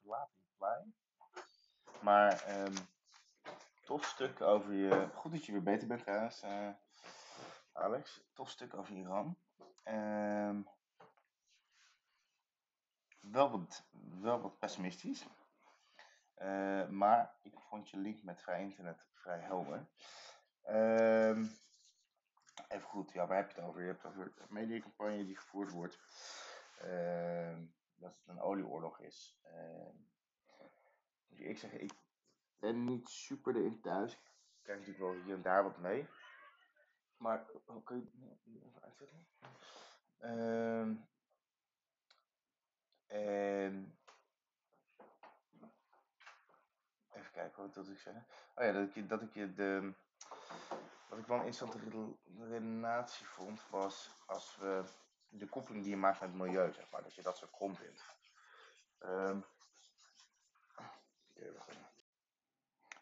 laat reply. Maar um, tof stuk over je. Goed dat je weer beter bent trouwens, uh, Alex. Tof stuk over Iran. Um, wel, wat, wel wat pessimistisch. Uh, maar ik vond je link met vrij internet vrij helder. Even goed, ja, waar heb je het over? Je hebt het over de mediacampagne die gevoerd wordt. Uh, dat het een olieoorlog is. Moet ik zeggen, ik ben niet super erin thuis. Ik krijg natuurlijk wel hier en daar wat mee. Maar, hoe kun je even uitzetten? Uh, en even kijken, wat ik zeggen? Oh ja, dat ik dat ik je de. Wat ik wel een interessante relatie vond, was als we de koppeling die je maakt met het milieu, zeg maar, dat je dat zo krom vindt.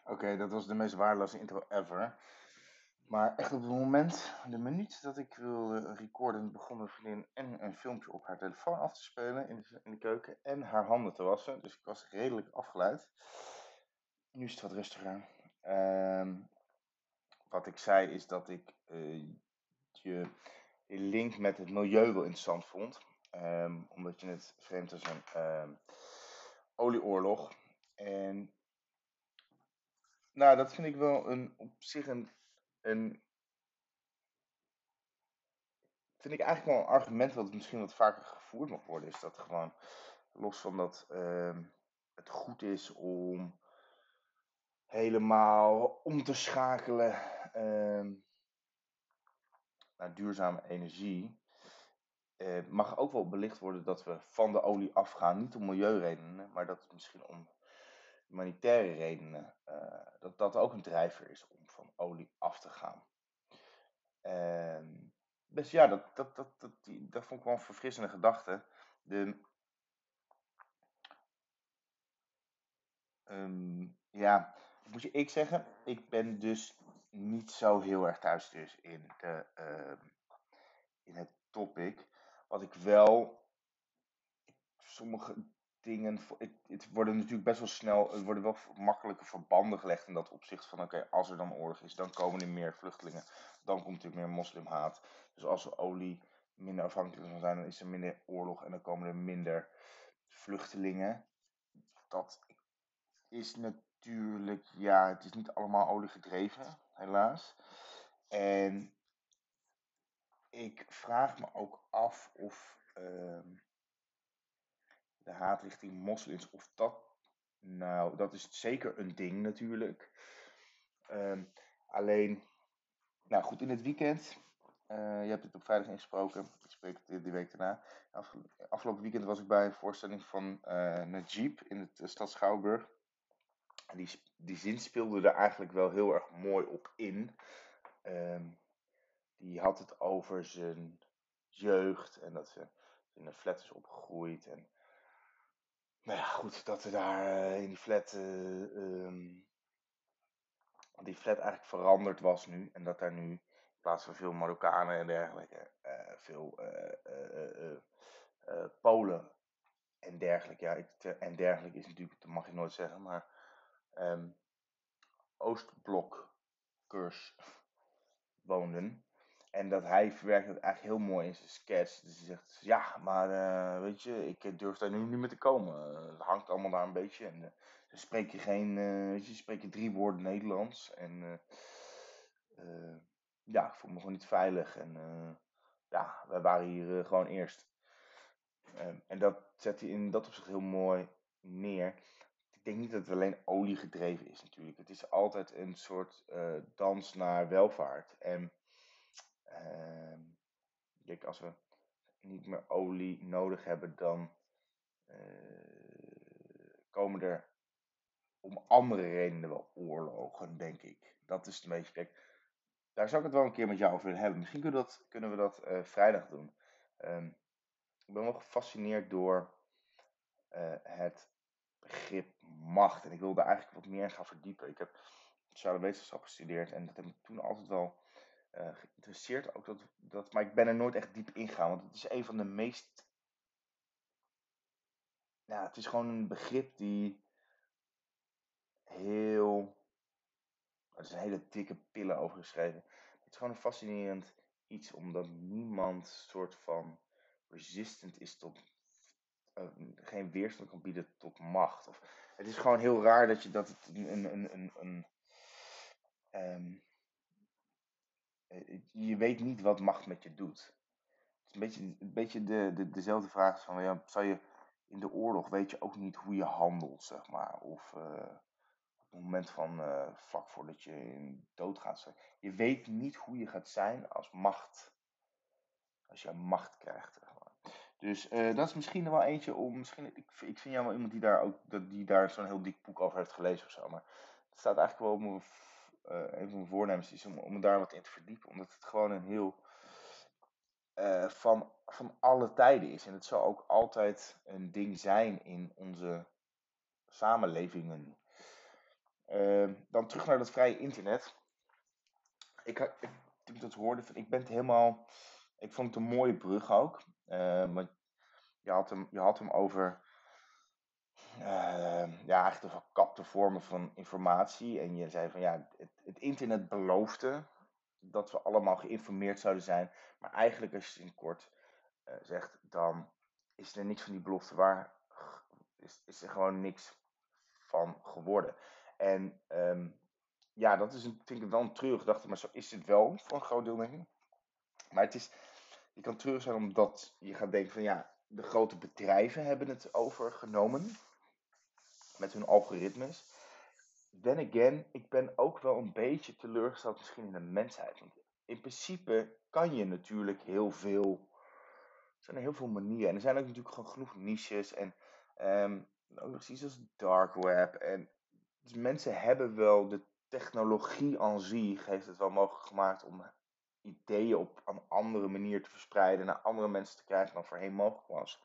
Oké, dat was de meest waardeloze intro ever. Maar echt op het moment, de minuut dat ik wilde recorden, begon mijn vriendin en een filmpje op haar telefoon af te spelen in de, in de keuken en haar handen te wassen. Dus ik was redelijk afgeleid. Nu is het wat rustiger. Um, wat ik zei is dat ik uh, je, link met het milieu wel interessant vond. Um, omdat je het vreemd als een um, olieoorlog. En nou, dat vind ik wel een, op zich een, een. Vind ik eigenlijk wel een argument wat misschien wat vaker gevoerd mag worden. Is dat gewoon, los van dat het goed is om helemaal om te schakelen naar duurzame energie, uh, mag ook wel belicht worden dat we van de olie afgaan, niet om milieuredenen, maar dat het misschien om humanitaire redenen, uh, dat dat ook een drijver is om van olie af te gaan. Ehm, dus ja, dat, dat, dat, dat, die, dat vond ik wel een verfrissende gedachte. De, um, ja, moet je ik zeggen, ik ben dus niet zo heel erg thuis dus in, de, uh, in het topic. Wat ik wel, sommige dingen, het, het worden natuurlijk best wel snel, er worden wel makkelijke verbanden gelegd in dat opzicht van oké, als er dan oorlog is, dan komen er meer vluchtelingen, dan komt natuurlijk meer moslimhaat. Dus als er olie minder afhankelijk van zijn, dan is er minder oorlog en dan komen er minder vluchtelingen. Dat is natuurlijk, ja, het is niet allemaal olie gedreven, helaas. En ik vraag me ook af of uh, de haat richting moslims, of dat, nou, dat is zeker een ding natuurlijk. Uh, alleen, nou goed, in het weekend, uh, je hebt het op vrijdag ingesproken, ik spreek het die week daarna. afgelopen weekend was ik bij een voorstelling van uh, Najib in het uh, stad Schouwburg die, die zin speelde er eigenlijk wel heel erg mooi op in. Um, die had het over zijn jeugd en dat ze in een flat is opgegroeid. En nou ja, goed, dat er daar uh, in die flat, uh, um, die flat eigenlijk veranderd was nu. En dat daar nu in plaats van veel Marokkanen en dergelijke, uh, veel Polen en dergelijke. Ja, en dergelijke is natuurlijk, dat mag je nooit zeggen, maar um, Oostblokkers woonden. En dat hij verwerkt het eigenlijk heel mooi in zijn sketch. Dus hij zegt, ja, maar uh, weet je, ik durf daar nu niet meer te komen. het hangt allemaal daar een beetje. En uh, spreek je geen, weet je, spreek je drie woorden Nederlands. En ja, ik voel me gewoon niet veilig. En ja, wij waren hier gewoon eerst. Um, en dat zet hij in dat opzicht heel mooi neer ik denk niet dat het alleen olie gedreven is natuurlijk. Het is altijd een soort uh, dans naar welvaart. En uh, kijk, als we niet meer olie nodig hebben, dan uh, komen er om andere redenen wel oorlogen, denk ik. Dat is een beetje, kijk, daar zou ik het wel een keer met jou over willen hebben. Misschien kunnen we dat, kunnen we dat vrijdag doen. Um, ik ben wel gefascineerd door het begrip macht. En ik wilde eigenlijk wat meer gaan verdiepen. Ik heb sociale wetenschap gestudeerd en dat heb me toen altijd wel uh, geïnteresseerd. Ook dat, dat, maar ik ben er nooit echt diep ingegaan, want het is een van de meest ja, het is gewoon een begrip die heel. Er een hele dikke pillen over geschreven. Het is gewoon een fascinerend iets, omdat niemand soort van resistant is tot. Eh, geen weerstand kan bieden tot macht. Of, het is gewoon heel raar dat je dat het een. een, een, een, ehm, eh, je weet niet wat macht met je doet. Het is een beetje, een beetje de, de, dezelfde vraag als van, ja, zou je in de oorlog weet je ook niet hoe je handelt, zeg maar. Of eh, op het moment van eh, vlak voordat je in dood gaat. Je weet niet hoe je gaat zijn als macht. Als je macht krijgt. Dus eh, dat is misschien wel eentje om. Misschien, ik, ik vind jou wel iemand die daar ook die daar zo'n heel dik boek over heeft gelezen of zo. Maar het staat eigenlijk wel op mijn, eh, een van mijn voornemens is om, om daar wat in te verdiepen. Omdat het gewoon een heel eh, van, van alle tijden is. En het zal ook altijd een ding zijn in onze samenlevingen. Ehm, dan terug naar dat vrije internet. Ik, ik, ik dat hoorde, van, ik ben het helemaal. Ik vond het een mooie brug ook. Eh, want je had hem, je had hem over. eh, ja, eigenlijk de verkapte vormen van informatie. En je zei van ja, het, het internet beloofde dat we allemaal geïnformeerd zouden zijn. Maar eigenlijk, als je het in kort eh, zegt, dan is er niks van die belofte waar. Is, is er gewoon niks van geworden. En ehm, ja, dat is een, vind ik wel een treurige gedachte, maar zo is het wel voor een groot deel, denk ik. Maar het is, je kan treurig zijn omdat je gaat denken van ja, de grote bedrijven hebben het overgenomen met hun algoritmes. Then again, ik ben ook wel een beetje teleurgesteld misschien in de mensheid. In principe kan je natuurlijk heel veel. Er zijn heel veel manieren. En er zijn ook natuurlijk gewoon genoeg niches. En ehm, ook nog als dark web. En dus mensen hebben wel de technologie aan zich heeft het wel mogelijk gemaakt om ideeën op een andere manier te verspreiden, naar andere mensen te krijgen dan voorheen mogelijk was.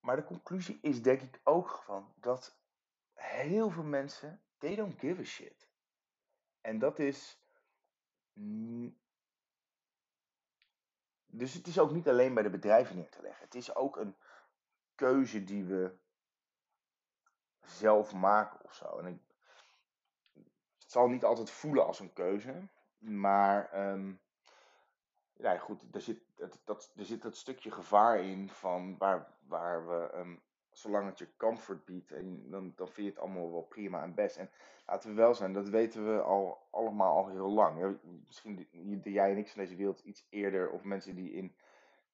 Maar de conclusie is denk ik ook van dat heel veel mensen, they don't give a shit. En dat is. Dus het is ook niet alleen bij de bedrijven neer te leggen. Het is ook een keuze die we zelf maken of zo. En ik, het zal niet altijd voelen als een keuze, maar ehm, ja, goed, er zit, dat, er zit dat stukje gevaar in van waar, waar we, ehm, zolang het je comfort biedt, en dan, dan vind je het allemaal wel prima en best. En laten we wel zijn, dat weten we al allemaal al heel lang. Misschien de- jij en ik van deze wereld iets eerder, of mensen die in,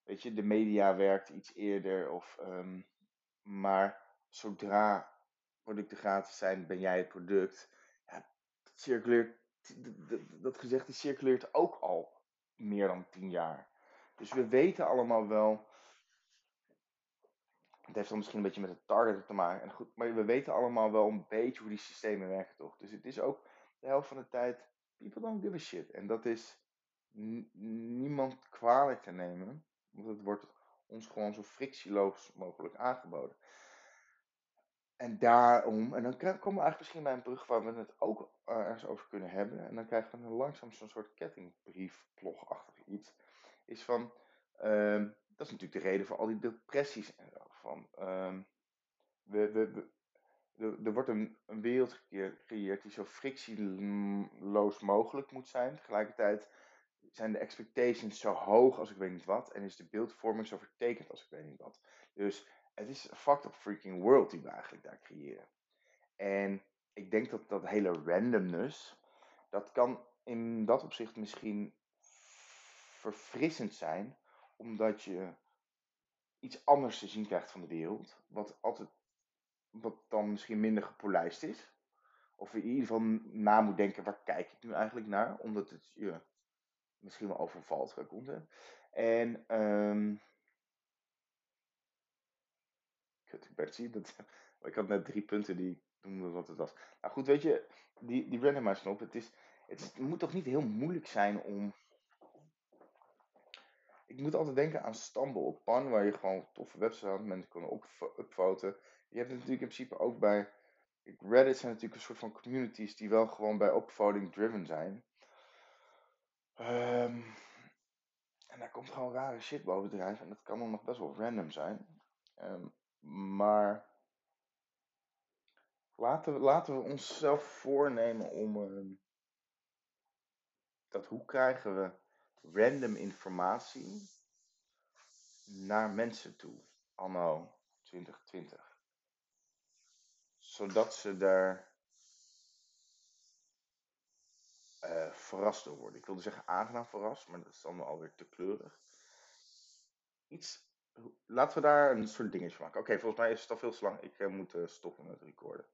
weet je, de media werkt iets eerder, of, ehm, maar zodra producten gratis zijn, ben jij het product. Ja, dat circuleert, dat, dat gezegde circuleert ook al meer dan tien jaar. Dus we weten allemaal wel. Het heeft dan misschien een beetje met het target te maken. En goed, maar we weten allemaal wel een beetje hoe die systemen werken, toch? Dus het is ook de helft van de tijd. People don't give a shit. En dat is niemand kwalijk te nemen. Want het wordt ons gewoon zo frictieloos mogelijk aangeboden. En daarom, en dan komen we eigenlijk misschien bij een brug waar we het ook eh, ergens over kunnen hebben. En dan krijgen we langzaam zo'n soort kettingbriefplogachtig iets. Is van, ehm, dat is natuurlijk de reden voor al die depressies en zo. Van, ehm, we, we, we- er, wordt een, een wereld gecreë- gecreëerd die zo frictieloos mogelijk moet zijn. Tegelijkertijd zijn de expectations zo hoog als ik weet niet wat. En is de beeldvorming zo vertekend als ik weet niet wat. Dus het is fucked up freaking world die we eigenlijk daar creëren. En ik denk dat dat hele randomness, dat kan in dat opzicht misschien verfrissend zijn, omdat je iets anders te zien krijgt van de wereld, wat altijd, wat dan misschien minder gepolijst is. Of in ieder geval na moet denken, waar kijk ik nu eigenlijk naar? Omdat het je misschien wel overvalt qua content. En, ehm dat, ik had net drie punten die ik noemde wat het was. Nou goed, weet je, die, die randomize knop, het, is, het, is- het moet toch niet heel moeilijk zijn om... Ik moet altijd denken aan Stumble op Pan, waar je gewoon toffe websites had, mensen kunnen op, upvoten. Je hebt het natuurlijk in principe ook bij... Reddit zijn natuurlijk een soort van communities die wel gewoon bij upvoting driven zijn. Ehm, en daar komt gewoon rare shit boven drijven en dat kan dan nog best wel random zijn. Ehm, maar laten we, laten we onszelf voornemen om. ehm, dat hoe krijgen we random informatie naar mensen toe, anno 2020. Zodat ze daar eh, verrast door worden. Ik wilde zeggen aangenaam verrast, maar dat is dan alweer te kleurig. Iets, laten we daar een soort dingetje maken. Oké, volgens mij is het al veel te lang. Ik eh, moet eh, stoppen met recorden.